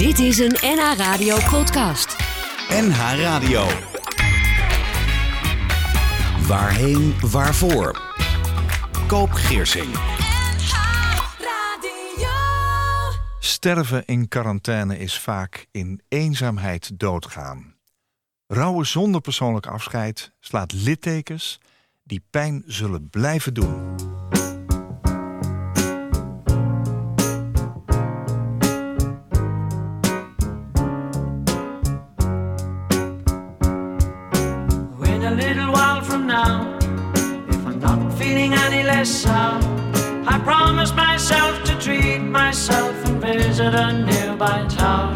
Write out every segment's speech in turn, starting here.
Dit is een NH Radio podcast. NH Radio. Waarheen, waarvoor? Koop Geersing. Sterven in quarantaine is vaak in eenzaamheid doodgaan. Rouwen zonder persoonlijk afscheid slaat littekens die pijn zullen blijven doen. Sound, I promise myself to treat myself and visit a nearby tower.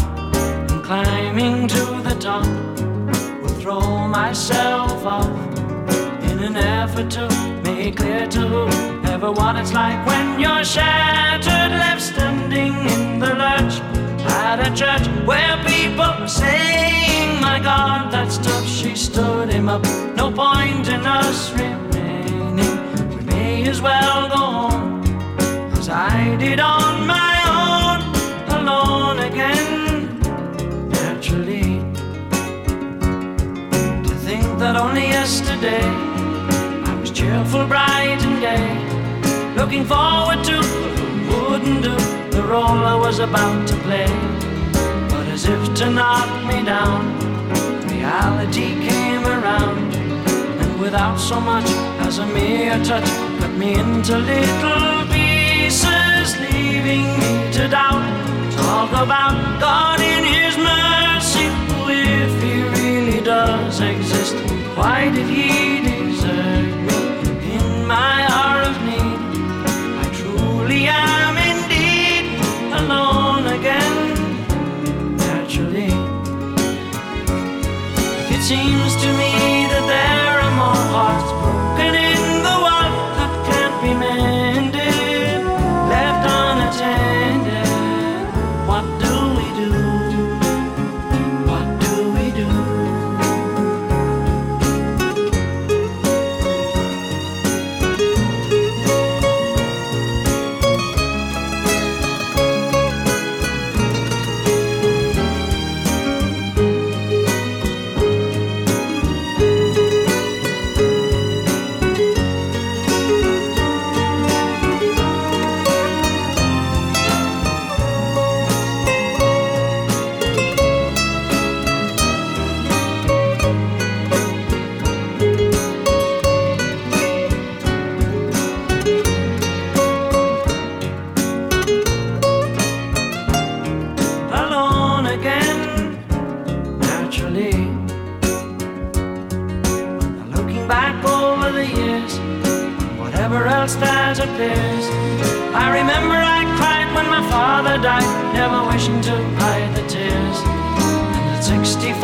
And climbing to the top, will throw myself off in an effort to make clear to whoever what it's like when you're shattered, left standing in the lurch at a church where people were saying, My God, that stuff She stood him up. No point in us remaining. As well go home as I did on my own, alone again. Naturally, to think that only yesterday I was cheerful, bright, and gay, looking forward to wouldn't do the role I was about to play. But as if to knock me down, reality came around, and without so much as a mere touch, cut me into little pieces, leaving me to doubt. Talk about God in His mercy, if He really does exist, why did He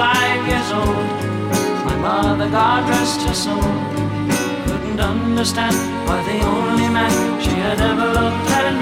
65 years old, my mother, God rest her soul, couldn't understand why the only man she had ever loved had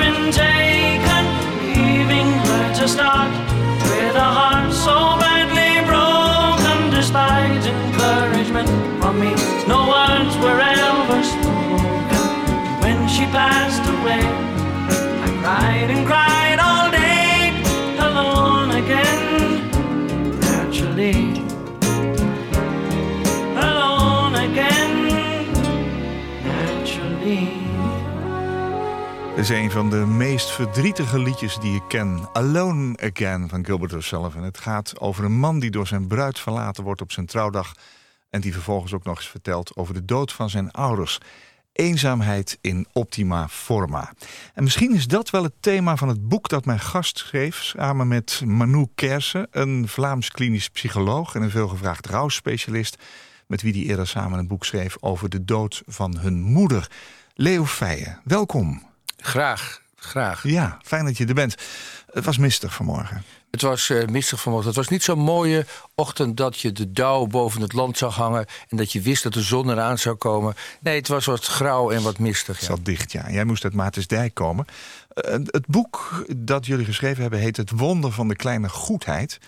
is een van de meest verdrietige liedjes die ik ken. Alone Again van Gilbert O'Sullivan. Het gaat over een man die door zijn bruid verlaten wordt op zijn trouwdag. En die vervolgens ook nog eens vertelt over de dood van zijn ouders. Eenzaamheid in optima forma. En misschien is dat wel het thema van het boek dat mijn gast schreef... samen met Manu Kersen, een Vlaams klinisch psycholoog... en een veelgevraagd rouwspecialist... met wie die eerder samen een boek schreef over de dood van hun moeder. Leo Feijen, welkom. Graag, graag. Ja, fijn dat je er bent. Het was mistig vanmorgen. Het was eh, mistig vanochtend. Het was niet zo'n mooie ochtend dat je de dauw boven het land zag hangen... en dat je wist dat de zon eraan zou komen. Nee, het was wat grauw en wat mistig. Het Ja. zat dicht, ja. Jij moest uit Maartensdijk komen. Eh, het boek dat jullie geschreven hebben heet Het Wonder van de Kleine Goedheid.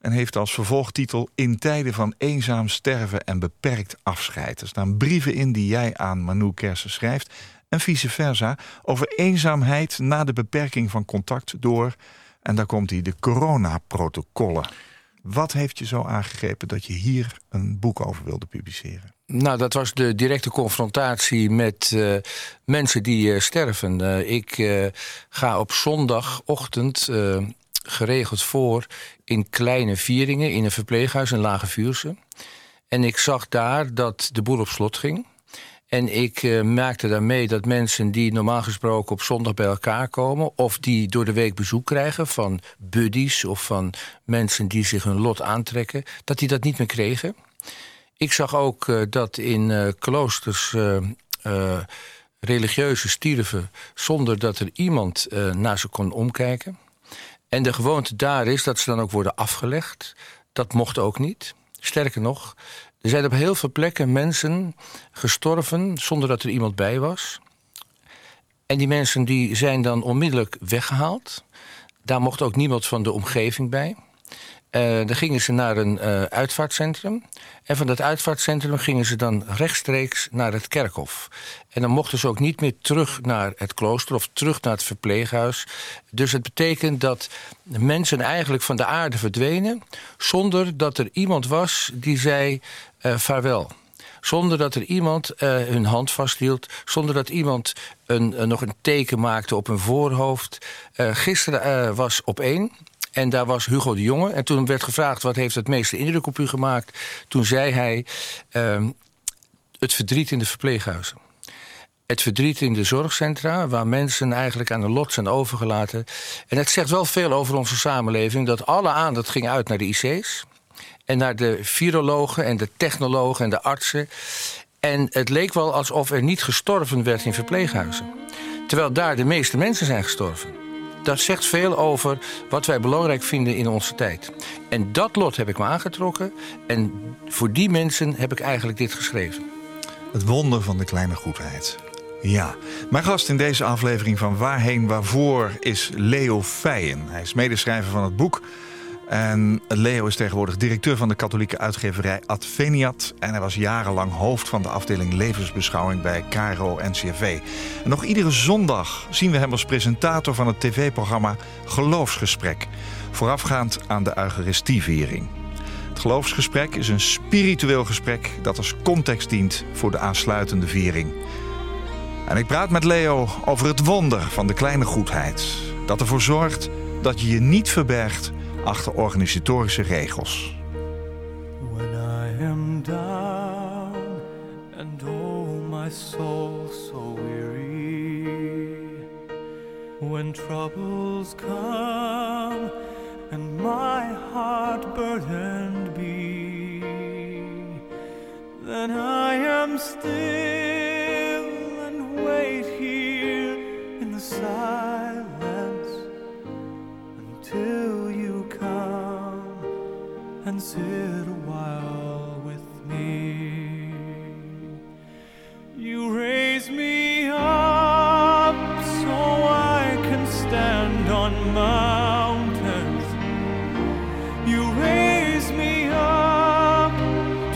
En heeft als vervolgtitel In tijden van eenzaam sterven en beperkt afscheid. Er staan brieven in die jij aan Manu Kersen schrijft. En vice versa over eenzaamheid na de beperking van contact door En daar komt hij, de coronaprotocollen. Wat heeft je zo aangegrepen dat je hier een boek over wilde publiceren? Nou, dat was de directe confrontatie met uh, mensen die uh, sterven. Uh, ik ga op zondagochtend geregeld voor in kleine vieringen in een verpleeghuis in Lage Vuurse. En ik zag daar dat de boel op slot ging. En ik uh, maakte daarmee dat mensen die normaal gesproken op zondag bij elkaar komen, of die door de week bezoek krijgen van buddies of van mensen die zich hun lot aantrekken, dat die dat niet meer kregen. Ik zag ook uh, dat in uh, kloosters religieuze stierven zonder dat er iemand naar ze kon omkijken. En de gewoonte daar is dat ze dan ook worden afgelegd. Dat mocht ook niet. Sterker nog, er zijn op heel veel plekken mensen gestorven zonder dat er iemand bij was. En die mensen die zijn dan onmiddellijk weggehaald. Daar mocht ook niemand van de omgeving bij. Uh, dan gingen ze naar een uh, uitvaartcentrum. En van dat uitvaartcentrum gingen ze dan rechtstreeks naar het kerkhof. En dan mochten ze ook niet meer terug naar het klooster of terug naar het verpleeghuis. Dus het betekent dat mensen eigenlijk van de aarde verdwenen... zonder dat er iemand was die zei uh, vaarwel zonder dat er iemand uh, hun hand vasthield, zonder dat iemand een, uh, nog een teken maakte op hun voorhoofd. Gisteren was op één. En daar was Hugo de Jonge. En toen werd gevraagd wat heeft het meeste indruk op u gemaakt. Toen zei hij uh, het verdriet in de verpleeghuizen. Het verdriet in de zorgcentra, waar mensen eigenlijk aan de lot zijn overgelaten. En het zegt wel veel over onze samenleving dat alle aandacht ging uit naar de IC's. En naar de virologen en de technologen en de artsen. En het leek wel alsof er niet gestorven werd in verpleeghuizen. Terwijl daar de meeste mensen zijn gestorven dat zegt veel over wat wij belangrijk vinden in onze tijd. En dat lot heb ik me aangetrokken. En voor die mensen heb ik eigenlijk dit geschreven. Het wonder van de kleine goedheid. Ja, mijn gast in deze aflevering van Waarheen Waarvoor is Leo Feijen. Hij is medeschrijver van het boek en Leo is tegenwoordig directeur van de katholieke uitgeverij Adveniat. En hij was jarenlang hoofd van de afdeling levensbeschouwing bij KRO NCRV. En nog iedere zondag zien we hem als presentator van het tv-programma Geloofsgesprek. Voorafgaand aan de Eucharistieviering. Het geloofsgesprek is een spiritueel gesprek dat als context dient voor de aansluitende viering. En ik praat met Leo over het wonder van de kleine goedheid. Dat ervoor zorgt dat je je niet verbergt achter organisatorische regels. When I am down and oh my soul so weary When troubles come and my heart burdened be Then I am still silence until and sit a while with me. You raise me up so I can stand on mountains. You raise me up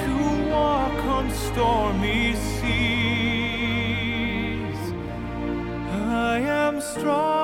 to walk on stormy seas. Strong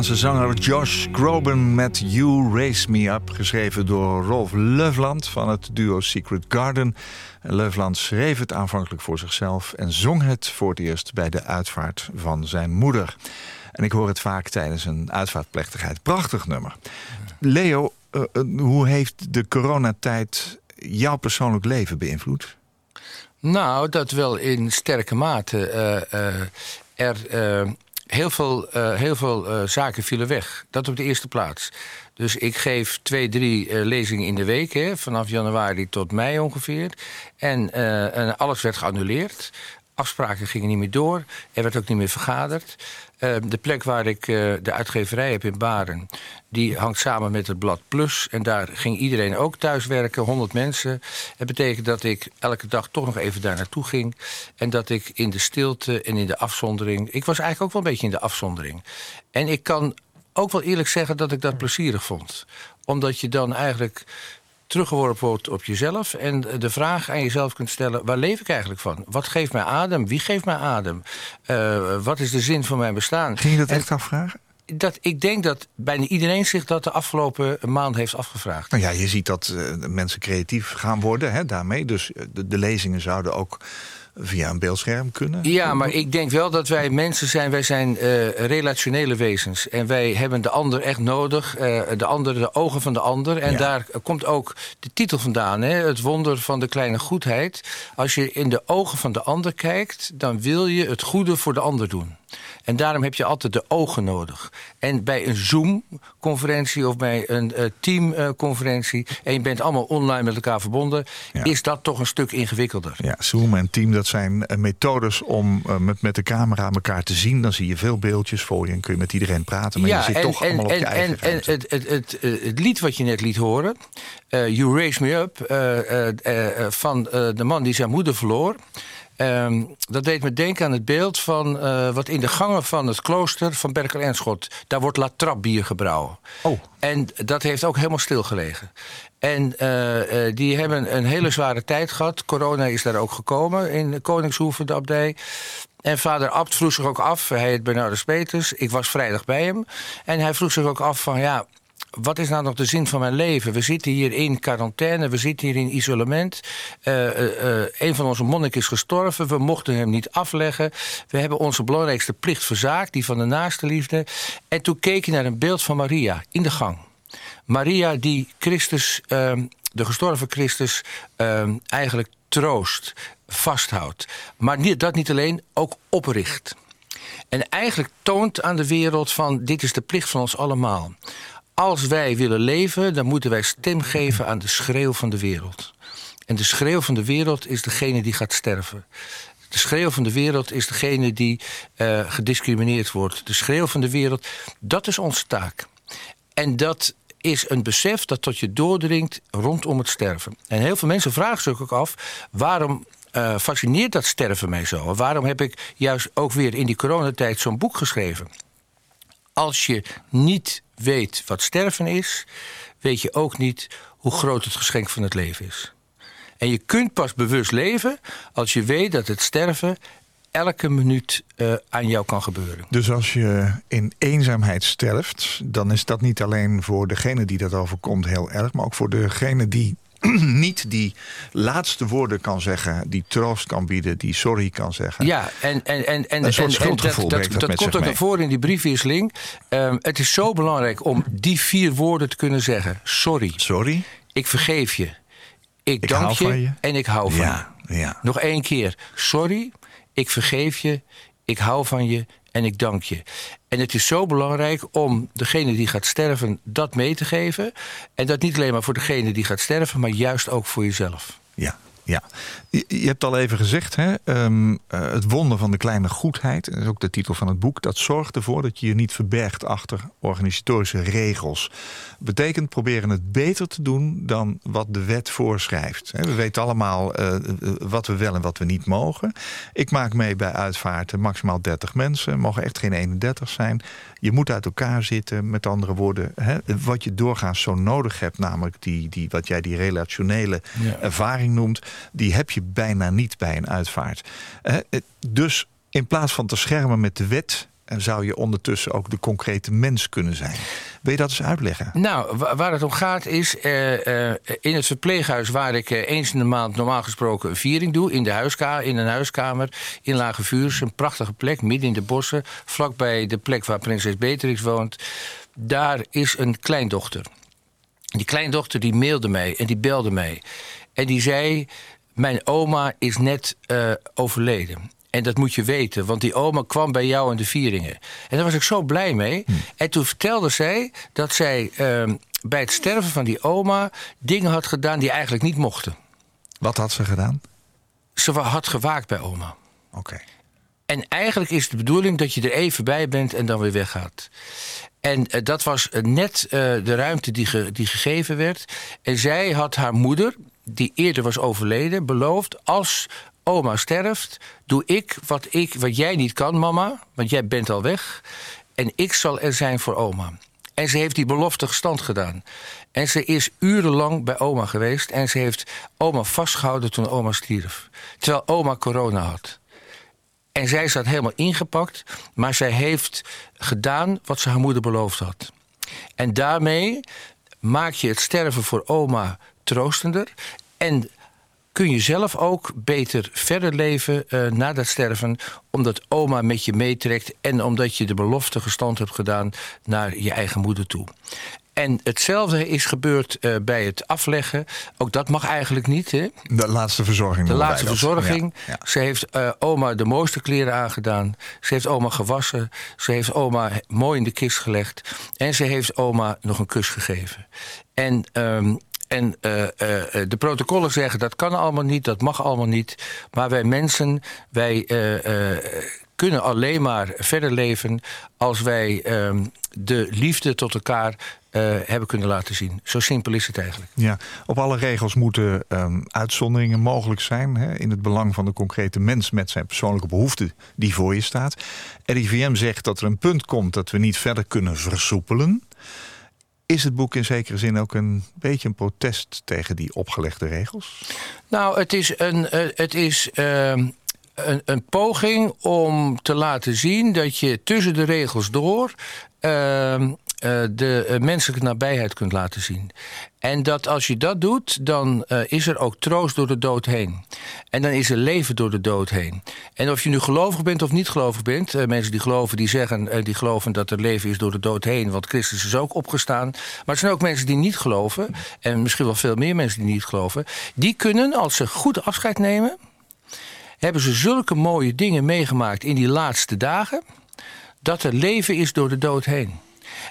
Amerikaanse zanger Josh Groban met You Raise Me Up... geschreven door Rolf Löfland van het duo Secret Garden. En Löfland schreef het aanvankelijk voor zichzelf... en zong het voor het eerst bij de uitvaart van zijn moeder. En ik hoor het vaak tijdens een uitvaartplechtigheid. Prachtig nummer. Leo, eh, eh, hoe heeft de coronatijd jouw persoonlijk leven beïnvloed? Nou, dat wel in sterke mate. Eh, er heel veel, eh, heel veel eh, zaken vielen weg. Dat op de eerste plaats. Dus ik geef twee, drie eh, lezingen in de week, hè, vanaf januari tot mei ongeveer. En, en alles werd geannuleerd. Afspraken gingen niet meer door. Er werd ook niet meer vergaderd. Eh, de plek waar ik eh, de uitgeverij heb in Baren, die hangt samen met het blad Plus. En daar ging iedereen ook thuiswerken, 100 mensen. Het betekent dat ik elke dag toch nog even daar naartoe ging. En dat ik in de stilte en in de afzondering. Ik was eigenlijk ook wel een beetje in de afzondering. En ik kan ook wel eerlijk zeggen dat ik dat plezierig vond. Omdat je dan eigenlijk teruggeworpen wordt op jezelf en de vraag aan jezelf kunt stellen: waar leef ik eigenlijk van? Wat geeft mij adem? Wie geeft mij adem? Uh, wat is de zin van mijn bestaan? Ging je dat en echt afvragen? Dat, ik denk dat bijna iedereen zich dat de afgelopen maand heeft afgevraagd. Nou ja, je ziet dat uh, mensen creatief gaan worden hè, daarmee. Dus de, de lezingen zouden ook via een beeldscherm kunnen? Ja, maar ik denk wel dat wij mensen zijn. Wij zijn uh, relationele wezens. En wij hebben de ander echt nodig. Uh, de ander, de ogen van de ander. En ja. daar komt ook de titel vandaan. Hè? Het wonder van de kleine goedheid. Als je in de ogen van de ander kijkt... dan wil je het goede voor de ander doen. En daarom heb je altijd de ogen nodig. En bij een Zoom-conferentie of bij een uh, teamconferentie... En je bent allemaal online met elkaar verbonden... Ja. is dat toch een stuk ingewikkelder. Ja, Zoom en team, dat zijn uh, methodes om uh, met, met de camera elkaar te zien. Dan zie je veel beeldjes voor je en kun je met iedereen praten. Maar ja, je zit en, toch en, allemaal op je eigen En, en het, het, het, het, lied wat je net liet horen... You Raise Me Up, van de man die zijn moeder verloor... Um, dat deed me denken aan het beeld van uh, wat in de gangen van het klooster van Berkel en Schot. Daar wordt latrapbier gebrouwen. Oh. En dat heeft ook helemaal stilgelegen. En uh, uh, die hebben een hele zware tijd gehad. Corona is daar ook gekomen in Koningshoeven, de abdij. En vader Abt vroeg zich ook af, hij heet Bernardus Peters. Ik was vrijdag bij hem. En hij vroeg zich ook af van ja, wat is nou nog de zin van mijn leven? We zitten hier in quarantaine, we zitten hier in isolement. Uh, een van onze monniken is gestorven, we mochten hem niet afleggen. We hebben onze belangrijkste plicht verzaakt, die van de naaste liefde. En toen keek hij naar een beeld van Maria in de gang. Maria die Christus, uh, de gestorven Christus, eigenlijk troost, vasthoudt. Maar niet, dat niet alleen, ook opricht. En eigenlijk toont aan de wereld van dit is de plicht van ons allemaal als wij willen leven, dan moeten wij stem geven aan de schreeuw van de wereld. En de schreeuw van de wereld is degene die gaat sterven. De schreeuw van de wereld is degene die uh, gediscrimineerd wordt. De schreeuw van de wereld, dat is onze taak. En dat is een besef dat tot je doordringt rondom het sterven. En heel veel mensen vragen zich ook af... waarom uh, fascineert dat sterven mij zo? Waarom heb ik juist ook weer in die coronatijd zo'n boek geschreven? Als je niet weet wat sterven is, weet je ook niet hoe groot het geschenk van het leven is. En je kunt pas bewust leven als je weet dat het sterven elke minuut uh, aan jou kan gebeuren. Dus als je in eenzaamheid sterft, dan is dat niet alleen voor degene die dat overkomt heel erg, maar ook voor degene die niet die laatste woorden kan zeggen, die troost kan bieden, die sorry kan zeggen. Ja, en, en, en, en, een soort en, schuldgevoel dat, dat, dat, dat komt ook naar voren in die briefwisseling. Um, het is zo belangrijk om die vier woorden te kunnen zeggen. Sorry. Sorry. Ik vergeef je. Ik, ik dank je, je, en ik hou van ja, je. Ja. Nog één keer. Sorry. Ik vergeef je. Ik hou van je en ik dank je. En het is zo belangrijk om degene die gaat sterven dat mee te geven. En dat niet alleen maar voor degene die gaat sterven, maar juist ook voor jezelf. Ja, Ja, je, hebt al even gezegd, hè, ehm, eh, het wonder van de kleine goedheid, dat is ook de titel van het boek, dat zorgt ervoor dat je je niet verbergt achter organisatorische regels. Betekent proberen het beter te doen dan wat de wet voorschrijft. We weten allemaal eh, eh, wat we wel en wat we niet mogen. Ik maak mee bij uitvaarten maximaal 30 mensen, mogen echt geen 31 zijn. Je moet uit elkaar zitten, met andere woorden, hè, wat je doorgaans zo nodig hebt, namelijk die, die, wat jij die relationele Ja. ervaring noemt, die heb je bijna niet bij een uitvaart. Eh, dus in plaats van te schermen met de wet, zou je ondertussen ook de concrete mens kunnen zijn. Wil je dat eens uitleggen? Nou, wa- waar het om gaat is eh, eh, in het verpleeghuis waar ik eh, eens in de maand normaal gesproken een viering doe, in, de huiska in een huiskamer in Lage Vuurs, een prachtige plek midden in de bossen, vlakbij de plek waar prinses Beatrix woont. Daar is een kleindochter. Die kleindochter die mailde mij en die belde mij. En die zei: Mijn oma is net overleden. En dat moet je weten, want die oma kwam bij jou in de vieringen. En daar was ik zo blij mee. En toen vertelde zij dat zij ehm, bij het sterven van die oma dingen had gedaan die eigenlijk niet mochten. Wat had ze gedaan? Ze had gewaakt bij oma. Oké. En eigenlijk is de bedoeling dat je er even bij bent en dan weer weggaat. En eh, dat was eh, net eh, de ruimte die, ge- die gegeven werd. En zij had haar moeder, die eerder was overleden, beloofd: als oma sterft, doe ik wat, ik wat jij niet kan, mama, want jij bent al weg. En ik zal er zijn voor oma. En ze heeft die belofte gestand gedaan. En ze is urenlang bij oma geweest. En ze heeft oma vastgehouden toen oma stierf. Terwijl oma corona had. En zij zat helemaal ingepakt, maar zij heeft gedaan wat ze haar moeder beloofd had. En daarmee maak je het sterven voor oma troostender. En kun je zelf ook beter verder leven eh, na dat sterven, omdat oma met je meetrekt en omdat je de belofte gestand hebt gedaan naar je eigen moeder toe. En hetzelfde is gebeurd eh, bij het afleggen. Ook dat mag eigenlijk niet. Hè? De laatste verzorging. De laatste verzorging. Ja, ja. Ze heeft eh, oma de mooiste kleren aangedaan. Ze heeft oma gewassen. Ze heeft oma mooi in de kist gelegd. En ze heeft oma nog een kus gegeven. En, ehm, en eh, eh, eh, de protocollen zeggen dat kan allemaal niet, dat mag allemaal niet. Maar wij mensen, wij kunnen alleen maar verder leven als wij ehm, de liefde tot elkaar hebben kunnen laten zien. Zo simpel is het eigenlijk. Ja, op alle regels moeten ehm, uitzonderingen mogelijk zijn. Hè, in het belang van de concrete mens met zijn persoonlijke behoeften die voor je staat. RIVM zegt dat er een punt komt dat we niet verder kunnen versoepelen. Is het boek in zekere zin ook een beetje een protest tegen die opgelegde regels? Nou, het is een, eh, het is, ehm, een, een poging om te laten zien dat je tussen de regels door ehm, eh, de eh, menselijke nabijheid kunt laten zien. En dat als je dat doet, dan eh, is er ook troost door de dood heen. En dan is er leven door de dood heen. En of je nu gelovig bent of niet gelovig bent, mensen die geloven, die zeggen, die geloven dat er leven is door de dood heen, want Christus is ook opgestaan. Maar er zijn ook mensen die niet geloven, en misschien wel veel meer mensen die niet geloven, die kunnen, als ze goed afscheid nemen, hebben ze zulke mooie dingen meegemaakt in die laatste dagen, dat er leven is door de dood heen.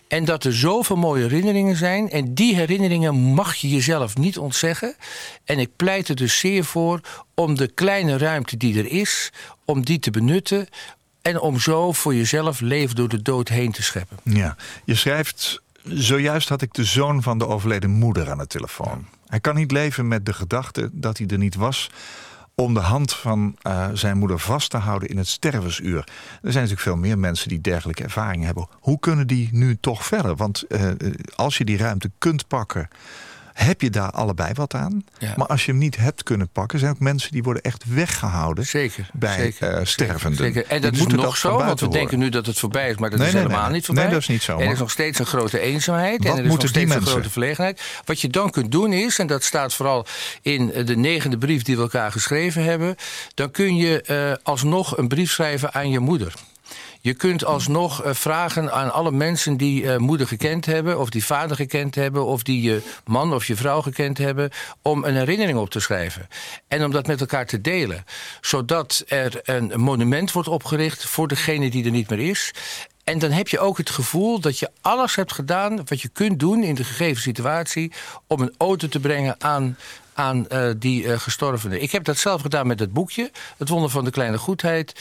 En dat er zoveel mooie herinneringen zijn. En die herinneringen mag je jezelf niet ontzeggen. En ik pleit er dus zeer voor om de kleine ruimte die er is, om die te benutten. En om zo voor jezelf leven door de dood heen te scheppen. Ja, je schrijft. Zojuist had ik de zoon van de overleden moeder aan de telefoon. Hij kan niet leven met de gedachte dat hij er niet was om de hand van eh, zijn moeder vast te houden in het stervensuur. Er zijn natuurlijk veel meer mensen die dergelijke ervaringen hebben. Hoe kunnen die nu toch verder? Want eh, als je die ruimte kunt pakken, heb je daar allebei wat aan. Ja. Maar als je hem niet hebt kunnen pakken, zijn ook mensen die worden echt weggehouden Zeker. bij zeker, eh, stervenden. Zeker. En Die dat is moeten nog dat zo, want we denken nu dat het voorbij is, maar dat Nee, is nee, helemaal nee. niet voorbij. Nee, dat is niet zo, Er is nog steeds een grote eenzaamheid Wat en er is nog steeds een grote verlegenheid. Wat je dan kunt doen is, en dat staat vooral in de negende brief die we elkaar geschreven hebben, dan kun je eh, alsnog een brief schrijven aan je moeder. Je kunt alsnog eh, vragen aan alle mensen die eh, moeder gekend hebben, of die vader gekend hebben, of die je man of je vrouw gekend hebben, om een herinnering op te schrijven. En om dat met elkaar te delen. Zodat er een monument wordt opgericht voor degene die er niet meer is. En dan heb je ook het gevoel dat je alles hebt gedaan wat je kunt doen in de gegeven situatie om een auto te brengen aan, aan eh, die eh, gestorvenen. Ik heb dat zelf gedaan met het boekje, Het Wonder van de Kleine Goedheid.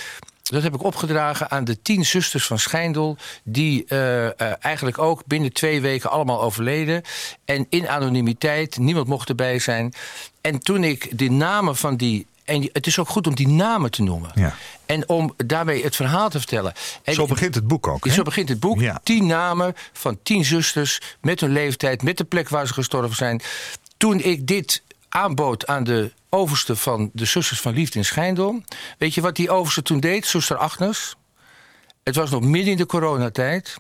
Dat heb ik opgedragen aan de tien zusters van Schijndel... die eh, eh, eigenlijk ook binnen twee weken allemaal overleden. En in anonimiteit, niemand mocht erbij zijn. En toen ik de namen van die... En het is ook goed om die namen te noemen. Ja. En om daarmee het verhaal te vertellen. En Zo begint het boek ook. hè? zo begint het boek. Ja. Tien namen van tien zusters met hun leeftijd, met de plek waar ze gestorven zijn. Toen ik dit aanbood aan de overste van de zusters van Liefde in Schijndel. Weet je wat die overste toen deed, zuster Agnes? Het was nog midden in de coronatijd.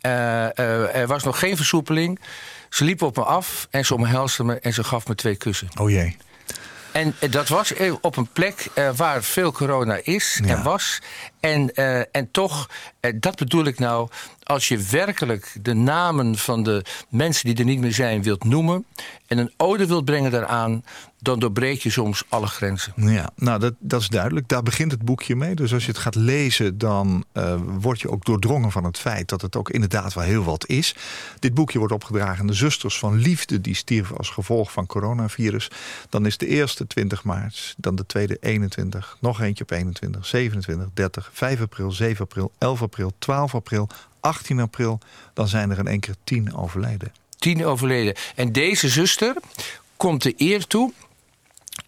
Eh, er was nog geen versoepeling. Ze liep op me af en ze omhelsde me en ze gaf me twee kussen. Oh jee. En eh, dat was op een plek waar veel corona is Ja. en was. En, en toch, dat bedoel ik nou. Als je werkelijk de namen van de mensen die er niet meer zijn wilt noemen. en een ode wilt brengen daaraan. dan doorbreek je soms alle grenzen. Ja, nou dat, dat is duidelijk. Daar begint het boekje mee. Dus als je het gaat lezen, dan eh, word je ook doordrongen van het feit dat het ook inderdaad wel heel wat is. Dit boekje wordt opgedragen aan de zusters van liefde die stierven als gevolg van coronavirus. Dan is de eerste 20 maart, dan de tweede 21, nog eentje op 21, 27, 30, 5 april, 7 april, 11 april, 12 april, 18 april. Dan zijn er in één keer 10 overleden. Tien overleden. En deze zuster komt de eer toe.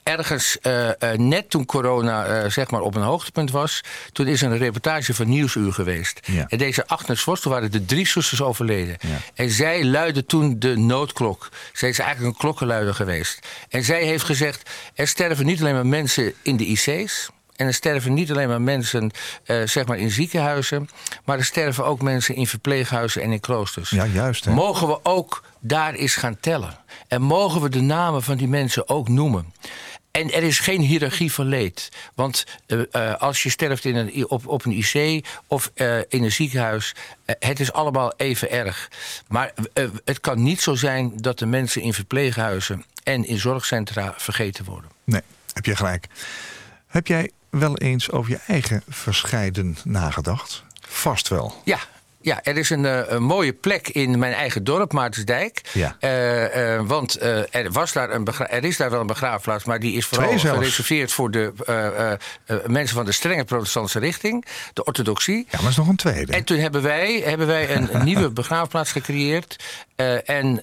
Ergens eh, eh, net toen corona eh, zeg maar op een hoogtepunt was... toen is er een reportage van Nieuwsuur geweest. Ja. En deze Agnes Vos, toen waren de drie zusters overleden. Ja. En zij luidde toen de noodklok. Zij is eigenlijk een klokkenluider geweest. En zij heeft gezegd... er sterven niet alleen maar mensen in de IC's... En er sterven niet alleen maar mensen eh, zeg maar in ziekenhuizen... maar er sterven ook mensen in verpleeghuizen en in kloosters. Ja, juist. Hè? Mogen we ook daar eens gaan tellen? En mogen we de namen van die mensen ook noemen? En er is geen hiërarchie van leed. Want eh, eh, als je sterft in een, op, op een IC of in een ziekenhuis, het is allemaal even erg. Maar het kan niet zo zijn dat de mensen in verpleeghuizen en in zorgcentra vergeten worden. Nee, heb je gelijk. Heb jij wel eens over je eigen verscheiden nagedacht? Vast wel. Ja. Ja, er is een, eh, een mooie plek in mijn eigen dorp, Maartensdijk. Ja. Eh, eh, want er, was daar een er is daar wel een begraafplaats, maar die is vooral gereserveerd voor de mensen van de strenge protestantse richting, de orthodoxie. Ja, maar is nog een tweede. En toen hebben wij, hebben wij een, nieuwe begraafplaats gecreëerd. en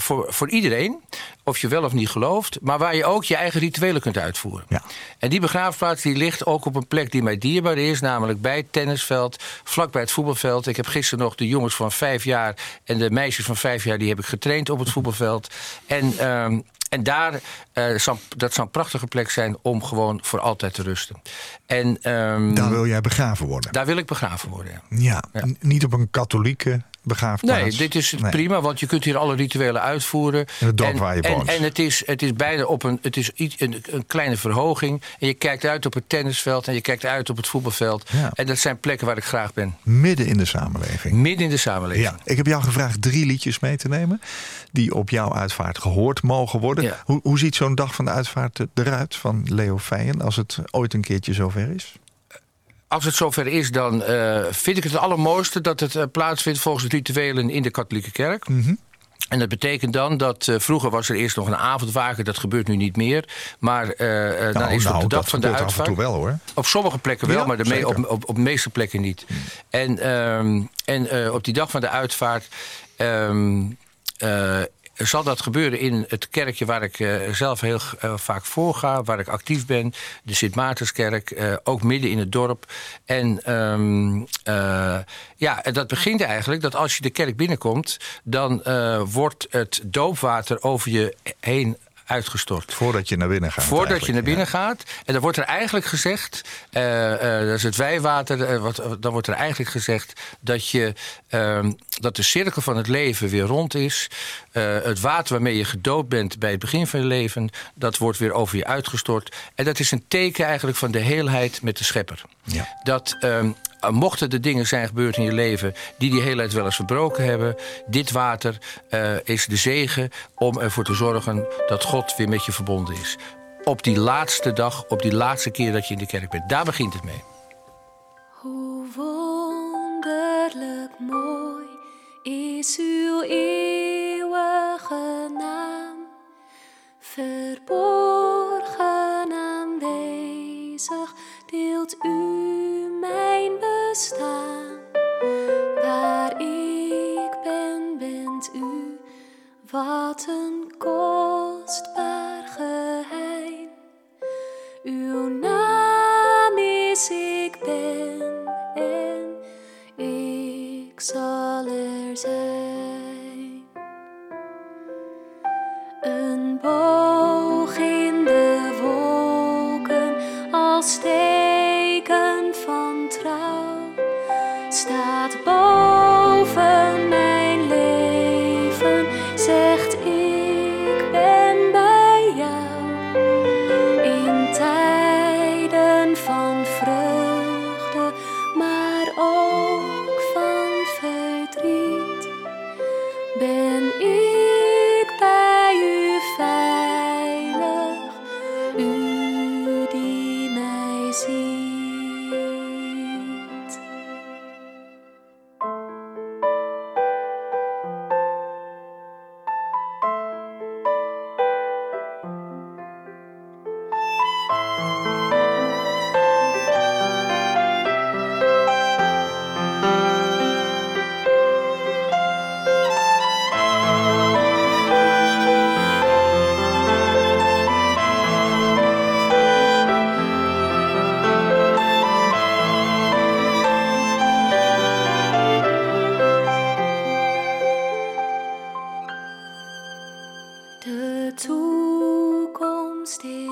voor, voor iedereen, of je wel of niet gelooft, maar waar je ook je eigen rituelen kunt uitvoeren. Ja. En die begraafplaats die ligt ook op een plek die mij dierbaar is, namelijk bij het tennisveld, vlakbij het voetbalveld. Ik heb gisteren nog de jongens van vijf jaar en de meisjes van vijf jaar, die heb ik getraind op het voetbalveld. En, ehm, en daar, eh, zou, dat zou een prachtige plek zijn om gewoon voor altijd te rusten. En ehm, Daar wil jij begraven worden. daar wil ik begraven worden. Ja. Ja, niet op een katholieke begraafplaats. Nee, dit is Nee. prima, want je kunt hier alle rituelen uitvoeren. In het dorp en, waar je en, woont. En het is, het is bijna op een, het is iets, een, een kleine verhoging. En je kijkt uit op het tennisveld en je kijkt uit op het voetbalveld. Ja. En dat zijn plekken waar ik graag ben. Midden in de samenleving. Midden in de samenleving. Ja, ik heb jou gevraagd drie liedjes mee te nemen. Die op jouw uitvaart gehoord mogen worden. Ja. Hoe, hoe ziet zo'n dag van de uitvaart eruit van Leo Feijen? Als het ooit een keertje zover is? Als het zover is, dan eh, vind ik het het allermooiste dat het eh, plaatsvindt volgens de rituelen in de katholieke kerk. Mhm. En dat betekent dan dat eh, vroeger was er eerst nog een avondwaken, dat gebeurt nu niet meer. Maar dan is het op de dag dat van de af uitvaart. toe wel hoor. Op sommige plekken wel, Ja, maar de me- op, op, op de meeste plekken niet. En, ehm, en op die dag van de uitvaart eh, zal dat gebeuren in het kerkje waar ik eh, zelf heel eh, vaak voor ga, waar ik actief ben. De Sint Maartenskerk, eh, ook midden in het dorp. En eh, ja, dat begint eigenlijk dat als je de kerk binnenkomt, dan wordt het doopwater over je heen uitgestort. Voordat je naar binnen gaat. Voordat je naar binnen gaat. En dan wordt er eigenlijk gezegd. dat is het wijwater. eh, wat, dan wordt er eigenlijk gezegd dat, je, ehm, dat de cirkel van het leven weer rond is. Eh, het water waarmee je gedoopt bent bij het begin van je leven. dat wordt weer over je uitgestort. En dat is een teken eigenlijk van de heelheid met de schepper. Ja. Dat. Ehm, Mochten er dingen zijn gebeurd in je leven die die heelheid wel eens verbroken hebben, dit water eh, is de zegen om ervoor te zorgen dat God weer met je verbonden is. Op die laatste dag, op die laatste keer dat je in de kerk bent. Daar begint het mee. Hoe wonderlijk mooi is uw eeuwige naam, verborgen warten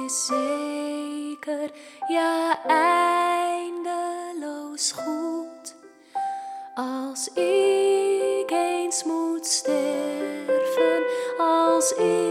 is zeker, ja eindeloos goed. Als ik eens moet sterven, als ik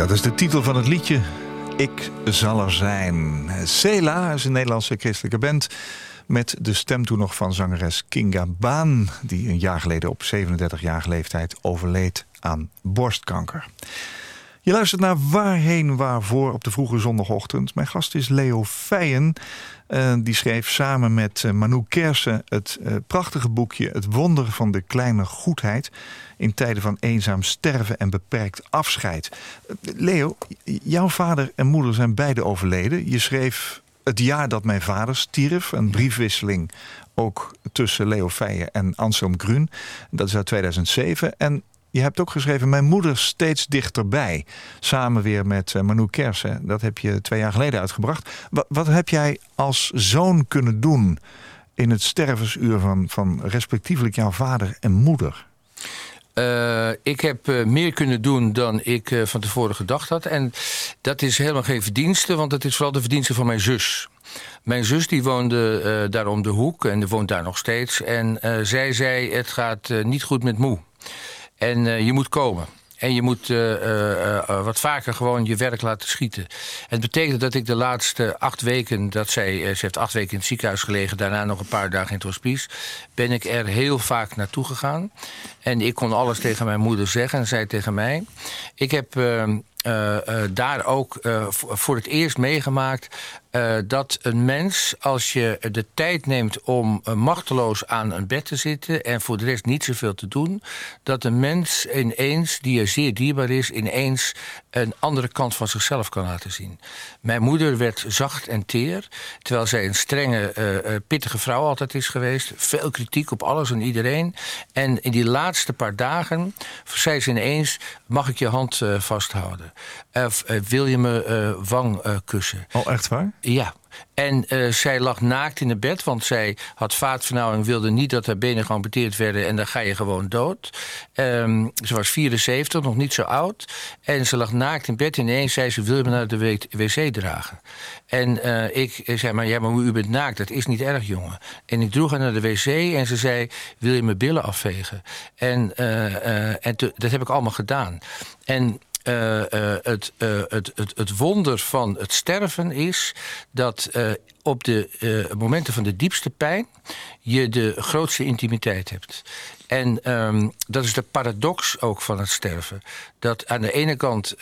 Dat is de titel van het liedje. Ik zal er zijn. Cela is een Nederlandse christelijke band. Met de stem toen nog van zangeres Kinga Baan. Die een jaar geleden op 37-jarige leeftijd overleed aan borstkanker. Je luistert naar Waarheen Waarvoor op de vroege zondagochtend. Mijn gast is Leo Feijen. Uh, die schreef samen met uh, Manu Kersen het uh, prachtige boekje Het Wonder van de Kleine Goedheid. In tijden van eenzaam sterven en beperkt afscheid. Leo, jouw vader en moeder zijn beide overleden. Je schreef het jaar dat mijn vader stierf. Een briefwisseling ook tussen Leo Feijen en Anselm Grun. Dat is uit 2007. En je hebt ook geschreven Mijn moeder steeds dichterbij. Samen weer met uh, Manu Kersen. Dat heb je twee jaar geleden uitgebracht. Wat, wat heb jij als zoon kunnen doen... in het stervensuur van, van respectievelijk jouw vader en moeder? Uh, ik heb uh, meer kunnen doen dan ik van tevoren gedacht had. En dat is helemaal geen verdienste, want het is vooral de verdienste van mijn zus. Mijn zus die woonde daar om de hoek en die woont daar nog steeds. En zij zei, het gaat niet goed met moe. En uh, je moet komen. En je moet uh, uh, wat vaker gewoon je werk laten schieten. Het betekent dat ik de laatste acht weken, dat zij, ze heeft acht weken in het ziekenhuis gelegen, daarna nog een paar dagen in het hospice, ben ik er heel vaak naartoe gegaan. En ik kon alles tegen mijn moeder zeggen en zij tegen mij. Ik heb uh, daar ook voor het eerst meegemaakt dat een mens, als je de tijd neemt om machteloos aan een bed te zitten en voor de rest niet zoveel te doen, dat een mens ineens, die er zeer dierbaar is, ineens een andere kant van zichzelf kan laten zien. Mijn moeder werd zacht en teer, terwijl zij een strenge, pittige vrouw altijd is geweest. Veel kritiek op alles en iedereen. En in die laatste paar dagen zei ze ineens: Mag ik je hand vasthouden? Wil je me wang kussen? Oh, echt waar? Ja. En zij lag naakt in het bed, want zij had vaatvernauwing... wilde niet dat haar benen geamputeerd werden en dan ga je gewoon dood. Um, ze was 74, nog niet zo oud. En ze lag naakt in bed en ineens zei ze... wil je me naar de wc dragen? En ik zei, maar, ja, maar u bent naakt, dat is niet erg, jongen. En ik droeg haar naar de wc en ze zei... wil je mijn billen afvegen? En, en dat heb ik allemaal gedaan. En uh, uh, het, uh, het, het, het, wonder van het sterven is dat op de momenten van de diepste pijn je de grootste intimiteit hebt. En um, dat is de paradox ook van het sterven. Dat aan de ene kant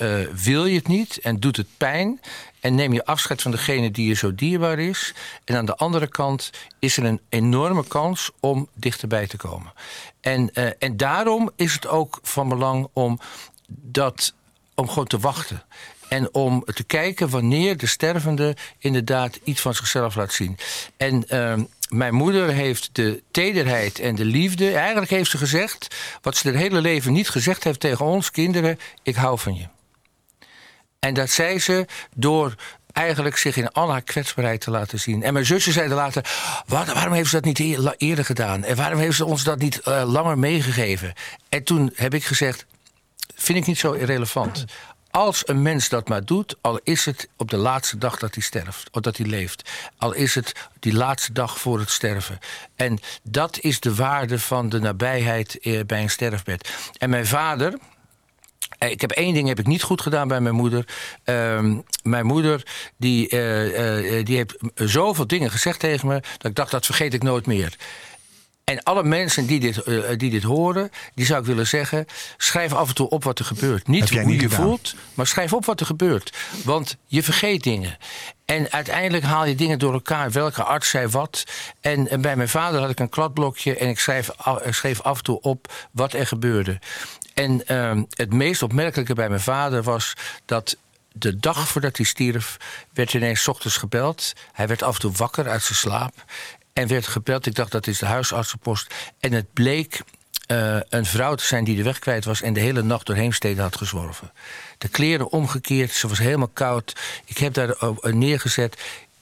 wil je het niet en doet het pijn. En neem je afscheid van degene die je zo dierbaar is. En aan de andere kant is er een enorme kans om dichterbij te komen. En, en daarom is het ook van belang om dat om gewoon te wachten. En om te kijken wanneer de stervende inderdaad iets van zichzelf laat zien. En uh, mijn moeder heeft de tederheid en de liefde. Eigenlijk heeft ze gezegd wat ze haar hele leven niet gezegd heeft tegen ons kinderen: ik hou van je. En dat zei ze door eigenlijk zich in al haar kwetsbaarheid te laten zien. En mijn zusje zeiden later: waarom heeft ze dat niet eerder gedaan? En waarom heeft ze ons dat niet uh, langer meegegeven? En toen heb ik gezegd: vind ik niet zo irrelevant. Als een mens dat maar doet, al is het op de laatste dag dat hij sterft, of dat hij leeft, al is het die laatste dag voor het sterven. En dat is de waarde van de nabijheid eh, bij een sterfbed. En mijn vader, eh, ik heb één ding heb ik niet goed gedaan bij mijn moeder. Uh, mijn moeder die, uh, uh, die heeft zoveel dingen gezegd tegen me... dat ik dacht, dat vergeet ik nooit meer. En alle mensen die dit, uh, die dit horen, die zou ik willen zeggen... schrijf af en toe op wat er gebeurt. Niet hoe niet je gedaan? voelt, maar schrijf op wat er gebeurt. Want je vergeet dingen. En uiteindelijk haal je dingen door elkaar. Welke arts zei wat. En, en bij mijn vader had ik een kladblokje... en ik schreef, uh, schreef af en toe op wat er gebeurde. En uh, het meest opmerkelijke bij mijn vader was... dat de dag voordat hij stierf, werd ineens 's ochtends gebeld. Hij werd af en toe wakker uit zijn slaap. En werd gebeld. Ik dacht dat is de huisartsenpost. En het bleek uh, een vrouw te zijn die de weg kwijt was... en de hele nacht door Heemstede had gezworven. De kleren omgekeerd, ze was helemaal koud. Ik heb daar neergezet.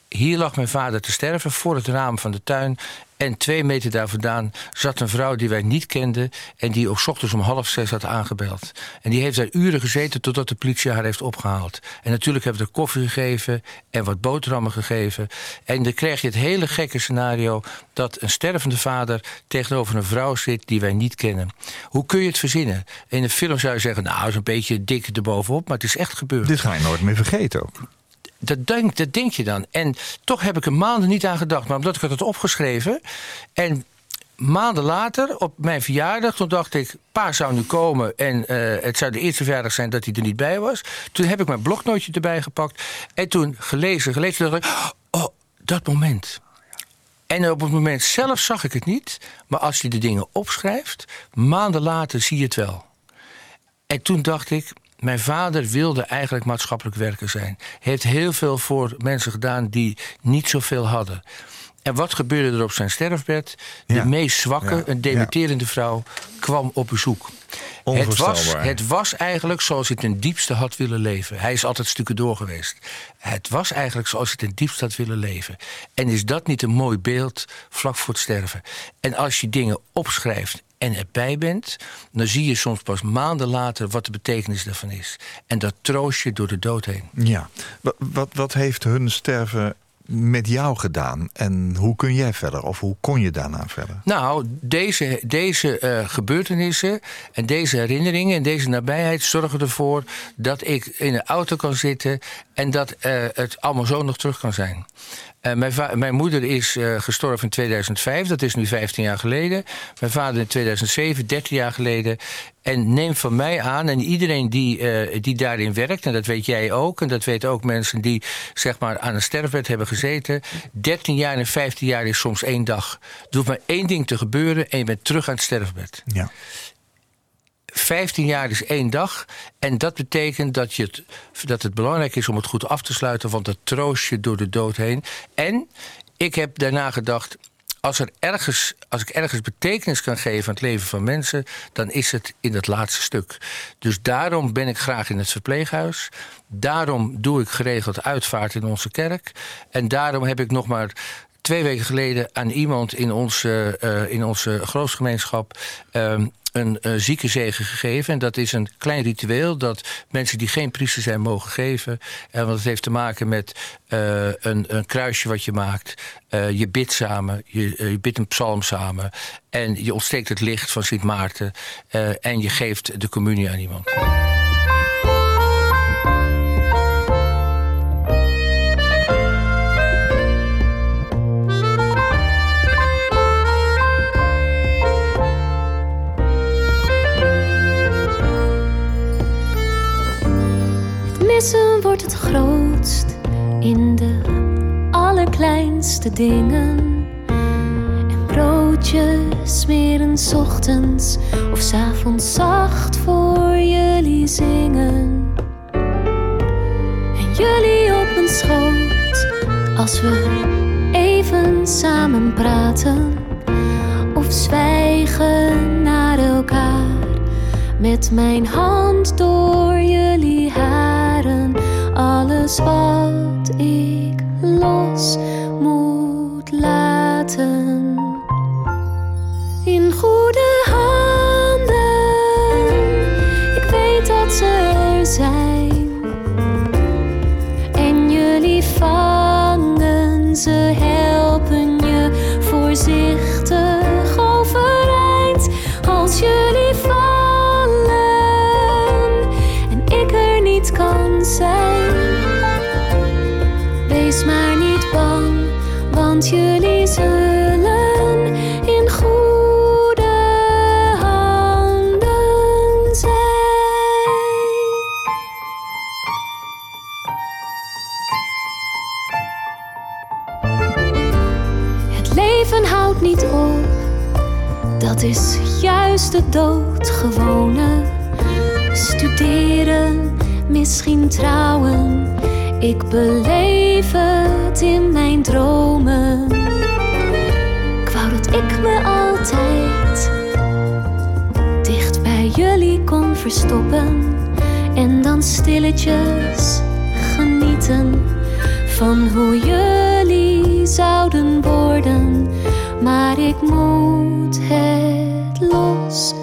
Hier lag mijn vader te sterven voor het raam van de tuin. En twee meter daar vandaan zat een vrouw die wij niet kenden... en die ook ochtends om half zes had aangebeld. En die heeft daar uren gezeten totdat de politie haar heeft opgehaald. En natuurlijk hebben we er koffie gegeven en wat boterhammen gegeven. En dan krijg je het hele gekke scenario... dat een stervende vader tegenover een vrouw zit die wij niet kennen. Hoe kun je het verzinnen? In een film zou je zeggen, nou, is een beetje dik erbovenop... maar het is echt gebeurd. Dit ga je nooit meer vergeten ook. Dat denk, dat denk je dan. En toch heb ik er maanden niet aan gedacht. Maar omdat ik het opgeschreven. En maanden later, op mijn verjaardag, toen dacht ik... pa zou nu komen en eh, het zou de eerste verjaardag zijn dat hij er niet bij was. Toen heb ik mijn bloknootje erbij gepakt. En toen gelezen, gelezen, dacht ik... oh, dat moment. En op het moment zelf zag ik het niet. Maar als je de dingen opschrijft, maanden later zie je het wel. En toen dacht ik, mijn vader wilde eigenlijk maatschappelijk werker zijn. Hij heeft heel veel voor mensen gedaan die niet zoveel hadden. En wat gebeurde er op zijn sterfbed? De Ja. meest zwakke, Ja. een dementerende vrouw, kwam op bezoek. Het was, het was eigenlijk zoals hij ten diepste had willen leven. Hij is altijd stukken door geweest. Het was eigenlijk zoals hij ten diepste had willen leven. En is dat niet een mooi beeld vlak voor het sterven? En als je dingen opschrijft en erbij bent, dan zie je soms pas maanden later wat de betekenis daarvan is. En dat troost je door de dood heen. Ja. Wat, wat, wat heeft hun sterven met jou gedaan? En hoe kun jij verder? Of hoe kon je daarna verder? Nou, deze, deze eh, gebeurtenissen en deze herinneringen en deze nabijheid zorgen ervoor dat ik in een auto kan zitten en dat eh, het allemaal zo nog terug kan zijn. Eh, mijn, mijn moeder is eh, gestorven in 2005, dat is nu 15 jaar geleden. Mijn vader in 2007, 13 jaar geleden. En neem van mij aan, en iedereen die, eh, die daarin werkt, en dat weet jij ook, en dat weten ook mensen die zeg maar, aan een sterfbed hebben gezeten. 13 jaar en 15 jaar is soms één dag. Er hoeft maar één ding te gebeuren en je bent terug aan het sterfbed. Ja. 15 jaar is één dag. En dat betekent dat, je het, dat het belangrijk is om het goed af te sluiten, want dat troost je door de dood heen. En ik heb daarna gedacht. Als, er ergens, als ik ergens betekenis kan geven aan het leven van mensen, dan is het in dat laatste stuk. Dus daarom ben ik graag in het verpleeghuis. Daarom doe ik geregeld uitvaart in onze kerk. En daarom heb ik nog maar twee weken geleden aan iemand in onze, eh, in onze een uh, ziekenzegen gegeven. En dat is een klein ritueel dat mensen die geen priester zijn mogen geven. En want het heeft te maken met uh, een, een, kruisje wat je maakt. Je bidt samen, je, je bidt een psalm samen. En je ontsteekt het licht van Sint Maarten. En je geeft de communie aan iemand. Het grootst in de allerkleinste dingen. En broodjes smeren ochtends of 's avonds zacht voor jullie zingen. En jullie op mijn schoot als we even samen praten of zwijgen naar elkaar met mijn hand door jullie haren. Alles wat ik los moet laten. In goede handen, ik weet dat ze er zijn. En jullie vangen ze, helpen je voorzichtig want jullie in goede handen zijn. Het leven houdt niet op, dat is juist de doodgewone. Studeren, misschien trouwen, ik beleef het in mijn dromen. En dan stilletjes genieten van hoe jullie zouden worden. Maar ik moet het los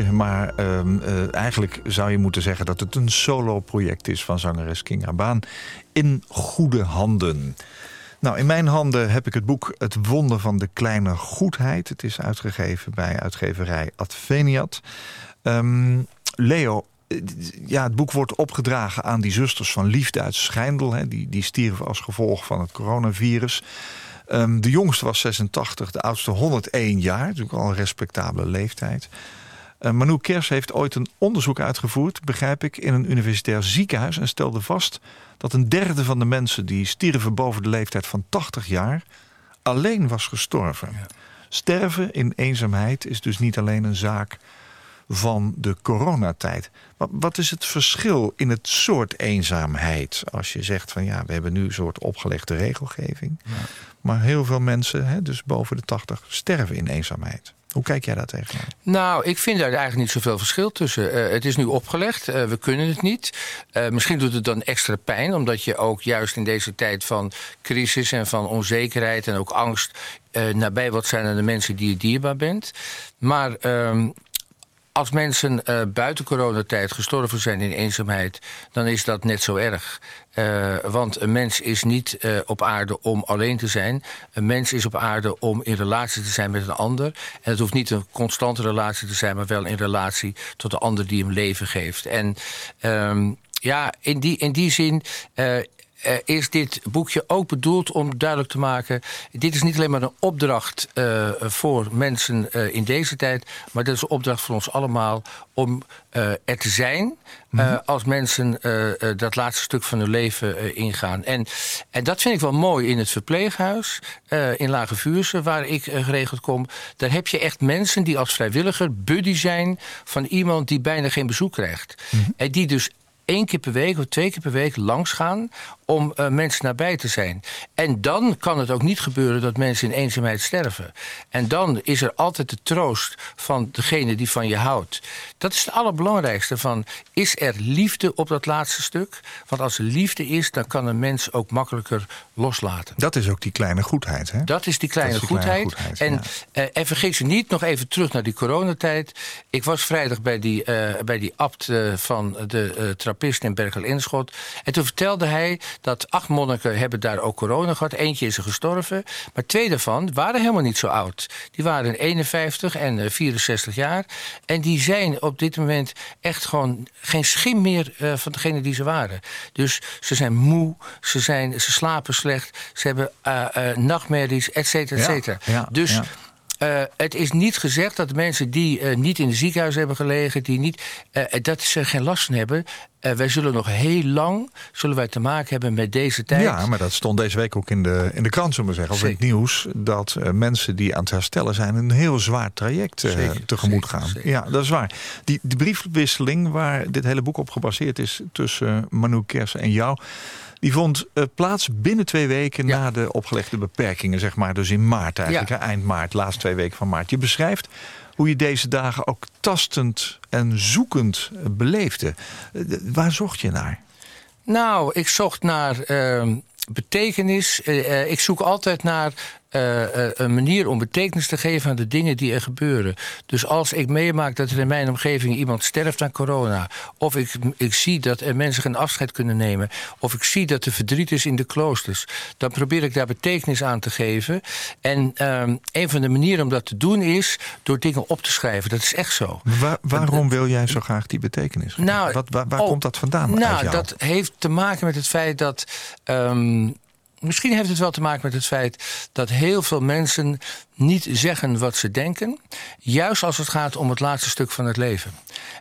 Maar ehm, eh, eigenlijk zou je moeten zeggen dat het een solo-project is van zangeres King Baan. In goede handen. Nou, in mijn handen heb ik het boek Het Wonder van de Kleine Goedheid. Het is uitgegeven bij uitgeverij Adveniat. Ehm, Leo, eh, ja, het boek wordt opgedragen aan die zusters van Liefde uit Schijndel. Hè, die, die stierven als gevolg van het coronavirus. Ehm, de jongste was 86, de oudste 101 jaar. Natuurlijk al een respectabele leeftijd. Uh, Manu Kers heeft ooit een onderzoek uitgevoerd, begrijp ik, in een universitair ziekenhuis. En stelde vast dat een derde van de mensen die stierven boven de leeftijd van 80 jaar alleen was gestorven. Sterven in eenzaamheid is dus niet alleen een zaak van de coronatijd. Wat, wat is het verschil in het soort eenzaamheid? Als je zegt van ja, we hebben nu een soort opgelegde regelgeving. Maar heel veel mensen, hè, dus boven de 80, sterven in eenzaamheid. Hoe kijk jij daar tegenaan? Nou, ik vind daar eigenlijk niet zoveel verschil tussen. Eh, het is nu opgelegd, eh, we kunnen het niet. Eh, misschien doet het dan extra pijn, omdat je ook juist in deze tijd van crisis en van onzekerheid en ook angst nabij wat zijn aan de mensen die je dierbaar bent. Maar. ehm, als mensen uh, buiten coronatijd gestorven zijn in eenzaamheid, dan is dat net zo erg. Uh, want een mens is niet uh, op aarde om alleen te zijn. Een mens is op aarde om in relatie te zijn met een ander. En het hoeft niet een constante relatie te zijn, maar wel in relatie tot de ander die hem leven geeft. En um, ja, in die, in die zin uh, is dit boekje ook bedoeld om duidelijk te maken... dit is niet alleen maar een opdracht uh, voor mensen uh, in deze tijd... maar dat is een opdracht voor ons allemaal om er te zijn... Mm -hmm. als mensen dat laatste stuk van hun leven ingaan. En, en dat vind ik wel mooi in het verpleeghuis in Lage Vuurse... waar ik geregeld kom. Daar heb je echt mensen die als vrijwilliger buddy zijn... van iemand die bijna geen bezoek krijgt. Mm -hmm. En die dus één keer per week of twee keer per week langs gaan om uh, mensen nabij te zijn. En dan kan het ook niet gebeuren dat mensen in eenzaamheid sterven. En dan is er altijd de troost van degene die van je houdt. Dat is het allerbelangrijkste van, is er liefde op dat laatste stuk? Want als er liefde is, dan kan een mens ook makkelijker loslaten. Dat is ook die kleine goedheid, hè? Dat is die kleine, is die goedheid. kleine goedheid. En, ja. uh, en vergeet je niet, nog even terug naar die coronatijd. Ik was vrijdag bij die, uh, bij die abt van de trappist in Berkel-Inschot. En toen vertelde hij dat acht monniken hebben daar ook corona gehad. Eentje is er gestorven. Maar twee daarvan waren helemaal niet zo oud. Die waren 51 en uh, 64 jaar. En die zijn op dit moment echt gewoon geen schim meer uh, van degene die ze waren. Dus ze zijn moe, ze, zijn, ze slapen slecht, ze hebben uh, nachtmerries, et cetera, et cetera. Ja, ja, dus... Ja. Uh, het is niet gezegd dat mensen die uh, niet in de ziekenhuis hebben gelegen, die niet, uh, dat ze geen last van hebben. wij zullen nog heel lang zullen wij te maken hebben met deze tijd. Ja, maar dat stond deze week ook in de, in de krant, zullen we zeggen, of in het nieuws. Dat mensen die aan het herstellen zijn een heel zwaar traject zeker, tegemoet zeker, gaan. Zeker. Ja, dat is waar. Die, die briefwisseling waar dit hele boek op gebaseerd is tussen Manu Kersen en jou. Die vond uh, plaats binnen twee weken ja. na de opgelegde beperkingen, zeg maar. Dus in maart eigenlijk, ja. eind maart, laatste twee weken van maart. Je beschrijft hoe je deze dagen ook tastend en zoekend beleefde. Uh, waar zocht je naar? Nou, ik zocht naar uh, betekenis. Uh, ik zoek altijd naar uh, uh, een manier om betekenis te geven aan de dingen die er gebeuren. Dus als ik meemaak dat er in mijn omgeving iemand sterft aan corona, of ik, ik zie dat er mensen geen afscheid kunnen nemen, of ik zie dat er verdriet is in de kloosters, dan probeer ik daar betekenis aan te geven. En um, een van de manieren om dat te doen is door dingen op te schrijven. Dat is echt zo. Waar, waarom wil jij zo graag die betekenis geven? Nou, Wat, waar waar oh, komt dat vandaan? Nou, dat heeft te maken met het feit dat. Um, Misschien heeft het wel te maken met het feit dat heel veel mensen niet zeggen wat ze denken. Juist als het gaat om het laatste stuk van het leven.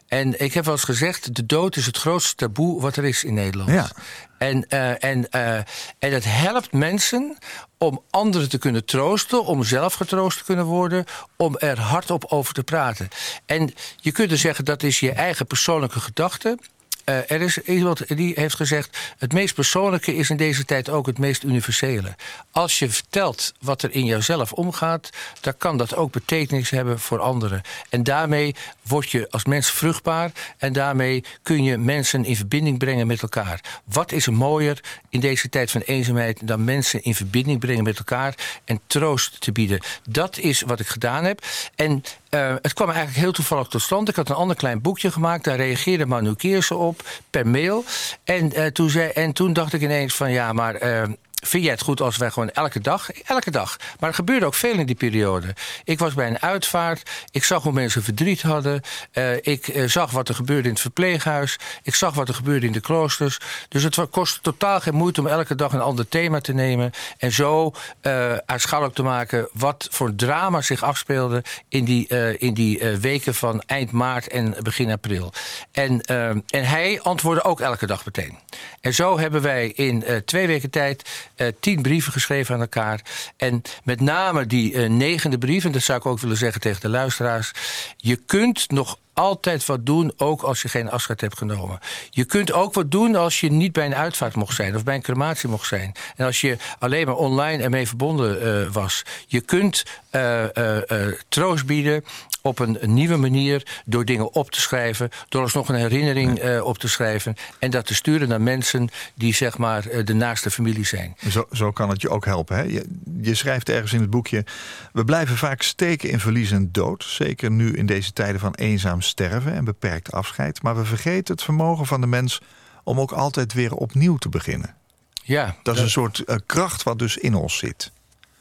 En ik heb wel eens gezegd: de dood is het grootste taboe wat er is in Nederland. Ja. En, uh, en, uh, en het helpt mensen om anderen te kunnen troosten, om zelf getroost te kunnen worden, om er hardop over te praten. En je kunt er zeggen dat is je eigen persoonlijke gedachte. Eh, er is iemand die heeft gezegd: het meest persoonlijke is in deze tijd ook het meest universele. Als je vertelt wat er in jouzelf omgaat, dan kan dat ook betekenis hebben voor anderen. En daarmee word je als mens vruchtbaar en daarmee kun je mensen in verbinding brengen met elkaar. Wat is er mooier in deze tijd van eenzaamheid dan mensen in verbinding brengen met elkaar en troost te bieden? Dat is wat ik gedaan heb. En eh, het kwam eigenlijk heel toevallig tot stand. Ik had een ander klein boekje gemaakt. Daar reageerde Manu Keersen op per mail. En, eh, toen, zei, en toen dacht ik ineens van ja, maar... eh, Vind jij het goed als wij gewoon elke dag? Elke dag. Maar er gebeurde ook veel in die periode. Ik was bij een uitvaart. Ik zag hoe mensen verdriet hadden. Eh, ik eh, zag wat er gebeurde in het verpleeghuis. Ik zag wat er gebeurde in de kloosters. Dus het kostte totaal geen moeite om elke dag een ander thema te nemen. En zo eh aanschouwelijk te maken wat voor drama zich afspeelde in die, in die weken van eind maart en begin april. En, en hij antwoordde ook elke dag meteen. En zo hebben wij in twee weken tijd tien brieven geschreven aan elkaar. En met name die eh, negende brief, en dat zou ik ook willen zeggen tegen de luisteraars. Je kunt nog altijd wat doen, ook als je geen afscheid hebt genomen. Je kunt ook wat doen als je niet bij een uitvaart mocht zijn of bij een crematie mocht zijn. En als je alleen maar online ermee verbonden eh, was. Je kunt eh, eh, eh, troost bieden op een, nieuwe manier door dingen op te schrijven, door alsnog een herinnering eh, op te schrijven en dat te sturen naar mensen die zeg maar eh, de naaste familie zijn. Zo, zo kan het je ook helpen. Hè? Je, je schrijft ergens in het boekje... we blijven vaak steken in verlies en dood. Zeker nu in deze tijden van eenzaam sterven en beperkt afscheid. Maar we vergeten het vermogen van de mens... om ook altijd weer opnieuw te beginnen. Ja, Dat is een soort eh, kracht wat dus in ons zit.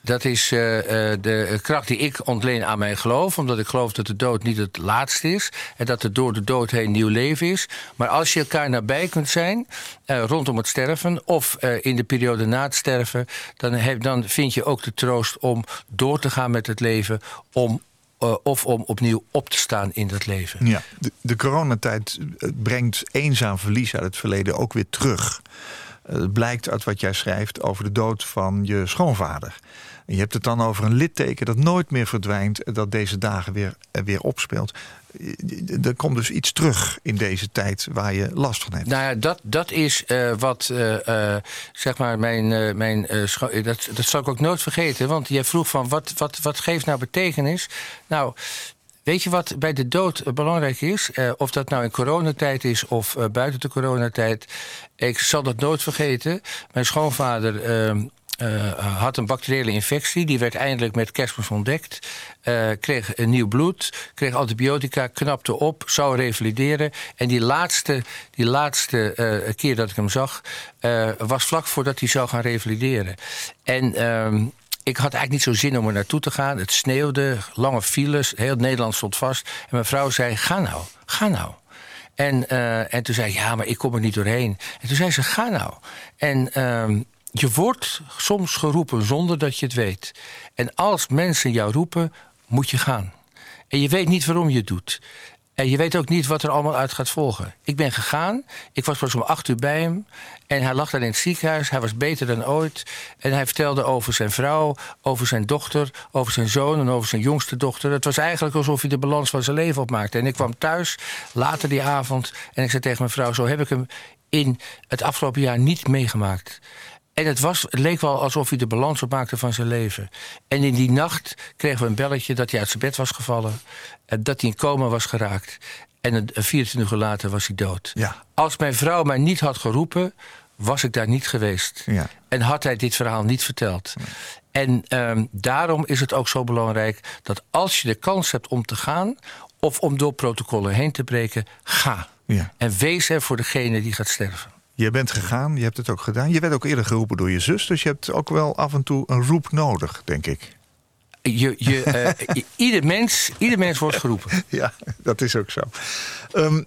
Dat is eh, eh, de kracht die ik ontleen aan mijn geloof. Omdat ik geloof dat de dood niet het laatste is. En dat er door de dood heen nieuw leven is. Maar als je elkaar nabij kunt zijn eh, rondom het sterven. of in de periode na het sterven. Dan, dan vind je ook de troost om door te gaan met het leven. Om, of om opnieuw op te staan in dat leven. Ja. De, coronatijd brengt eenzaam verlies uit het verleden ook weer terug. Het blijkt uit wat jij schrijft over de dood van je schoonvader. Je hebt het dan over een litteken dat nooit meer verdwijnt... dat deze dagen weer, eh, weer opspeelt. Eh, Er komt dus iets terug in deze tijd waar je last van hebt. Nou ja, dat, dat is eh, wat, zeg maar, mijn, mijn dat, dat zal ik ook nooit vergeten. Want jij vroeg van, wat, wat, wat geeft nou betekenis? Nou, weet je wat bij de dood belangrijk is? Of dat nou in coronatijd is of buiten de coronatijd. Ik zal dat nooit vergeten. Mijn schoonvader... ehm, eh, had een bacteriële infectie. Die werd eindelijk met kerstmis ontdekt. Eh, kreeg een nieuw bloed, kreeg antibiotica, knapte op, zou revalideren. En die laatste, die laatste eh, keer dat ik hem zag, was vlak voordat hij zou gaan revalideren. En ehm, ik had eigenlijk niet zo zin om er naartoe te gaan. Het sneeuwde, lange files, heel Nederland stond vast. En mijn vrouw zei: Ga nou, ga nou. En, en toen zei ik, ja, maar ik kom er niet doorheen. En toen zei ze, ga nou. En ehm, je wordt soms geroepen zonder dat je het weet. En als mensen jou roepen, moet je gaan. En je weet niet waarom je het doet. En je weet ook niet wat er allemaal uit gaat volgen. Ik ben gegaan. Ik was pas om acht uur bij hem. En hij lag daar in het ziekenhuis. Hij was beter dan ooit. En hij vertelde over zijn vrouw, over zijn dochter, over zijn zoon en over zijn jongste dochter. Het was eigenlijk alsof hij de balans van zijn leven opmaakte. En ik kwam thuis later die avond. En ik zei tegen mijn vrouw: Zo heb ik hem in het afgelopen jaar niet meegemaakt. En het, was, het leek wel alsof hij de balans opmaakte van zijn leven. En in die nacht kregen we een belletje dat hij uit zijn bed was gevallen. En dat hij in coma was geraakt. En een- een 24 uur later was hij dood. Ja. Als mijn vrouw mij niet had geroepen, was ik daar niet geweest. Ja. En had hij dit verhaal niet verteld. En ehm, daarom is het ook zo belangrijk dat als je de kans hebt om te gaan... of om door protocollen heen te breken, ga. Ja. En wees er voor degene die gaat sterven. Je bent gegaan, je hebt het ook gedaan. Je werd ook eerder geroepen door je zus. Dus je hebt ook wel af en toe een roep nodig, denk ik. Je, je, eh, ieder, mens, ieder mens wordt geroepen. Ja, dat is ook zo. Ehm,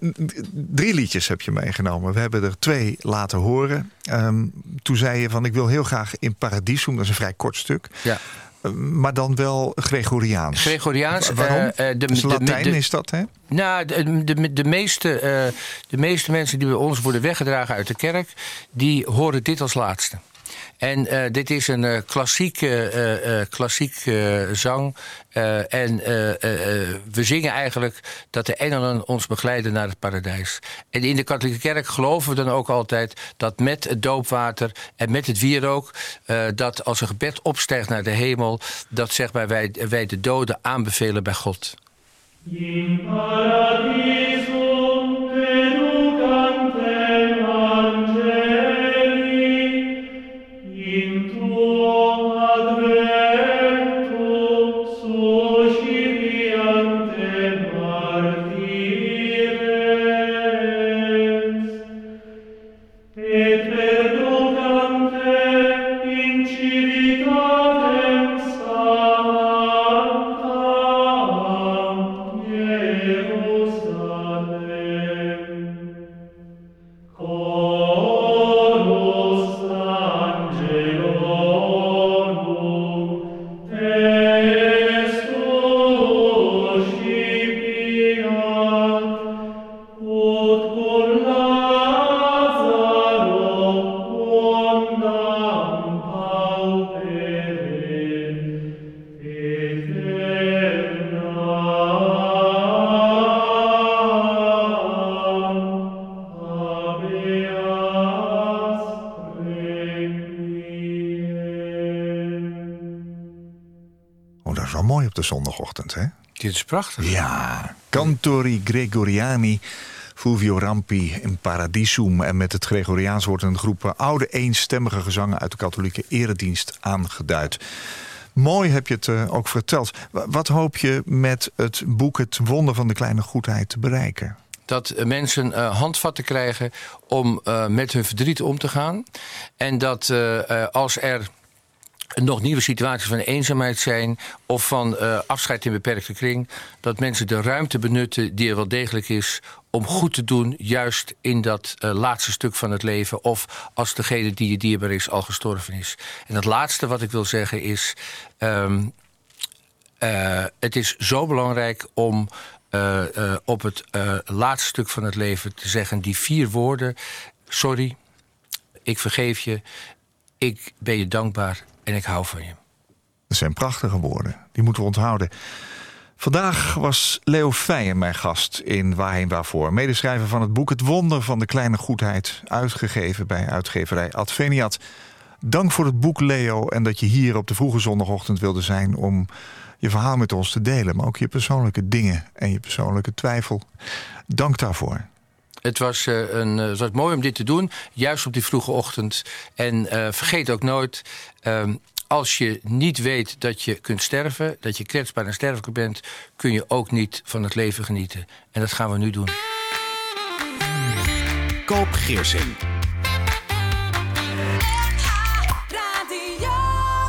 drie liedjes heb je meegenomen. We hebben er twee laten horen. Ehm, toen zei je van ik wil heel graag in Paradisum. Dat is een vrij kort stuk. Ja. Maar dan wel Gregoriaans. Gregoriaans. Wa- Waarom? eh, eh, de- Dus de- Latijn de- is dat, hè? Nou, de, de, de, meeste, eh, de meeste mensen die bij ons worden weggedragen uit de kerk, die horen dit als laatste. En eh, dit is een eh, klassieke, klassiek zang. En we zingen eigenlijk dat de engelen ons begeleiden naar het paradijs. En in de katholieke kerk geloven we dan ook altijd dat met het doopwater en met het wierook, eh, dat als een gebed opstijgt naar de hemel, dat zeg maar wij, wij de doden aanbevelen bij God. In paradisum zondagochtend, hè? Dit is prachtig. Ja, Cantori Gregoriani, Fulvio Rampi in Paradisum. En met het Gregoriaans wordt een groep oude eenstemmige gezangen uit de katholieke eredienst aangeduid. Mooi heb je het eh, ook verteld. Wa- Wat hoop je met het boek Het Wonder van de Kleine Goedheid te bereiken? dat eh, mensen eh, handvatten krijgen om eh, met hun verdriet om te gaan. En dat eh, eh, als er nog nieuwe situaties van eenzaamheid zijn of van eh, afscheid in beperkte kring, dat mensen de ruimte benutten die er wel degelijk is om goed te doen, juist in dat eh, laatste stuk van het leven, of als degene die je dierbaar is al gestorven is. En het laatste wat ik wil zeggen is. ehm, eh, het is zo belangrijk om op het laatste stuk van het leven te zeggen die vier woorden: sorry, ik vergeef je, ik ben je dankbaar en ik hou van je. Dat zijn prachtige woorden. Die moeten we onthouden. Vandaag was Leo Feijen mijn gast in Waarheen Waarvoor. Medeschrijver van het boek Het Wonder van de Kleine Goedheid. Uitgegeven bij uitgeverij Adveniat. Dank voor het boek Leo en dat je hier op de vroege zondagochtend wilde zijn... om je verhaal met ons te delen. Maar ook je persoonlijke dingen en je persoonlijke twijfel. Dank daarvoor. Het was, eh, een, eh, het mooi om dit te doen, juist op die vroege ochtend. En eh, vergeet ook nooit, ehm, als je niet weet dat je kunt sterven, dat je kwetsbaar en sterfelijk bent, kun je ook niet van het leven genieten. En dat gaan we nu doen. Koop Geersing.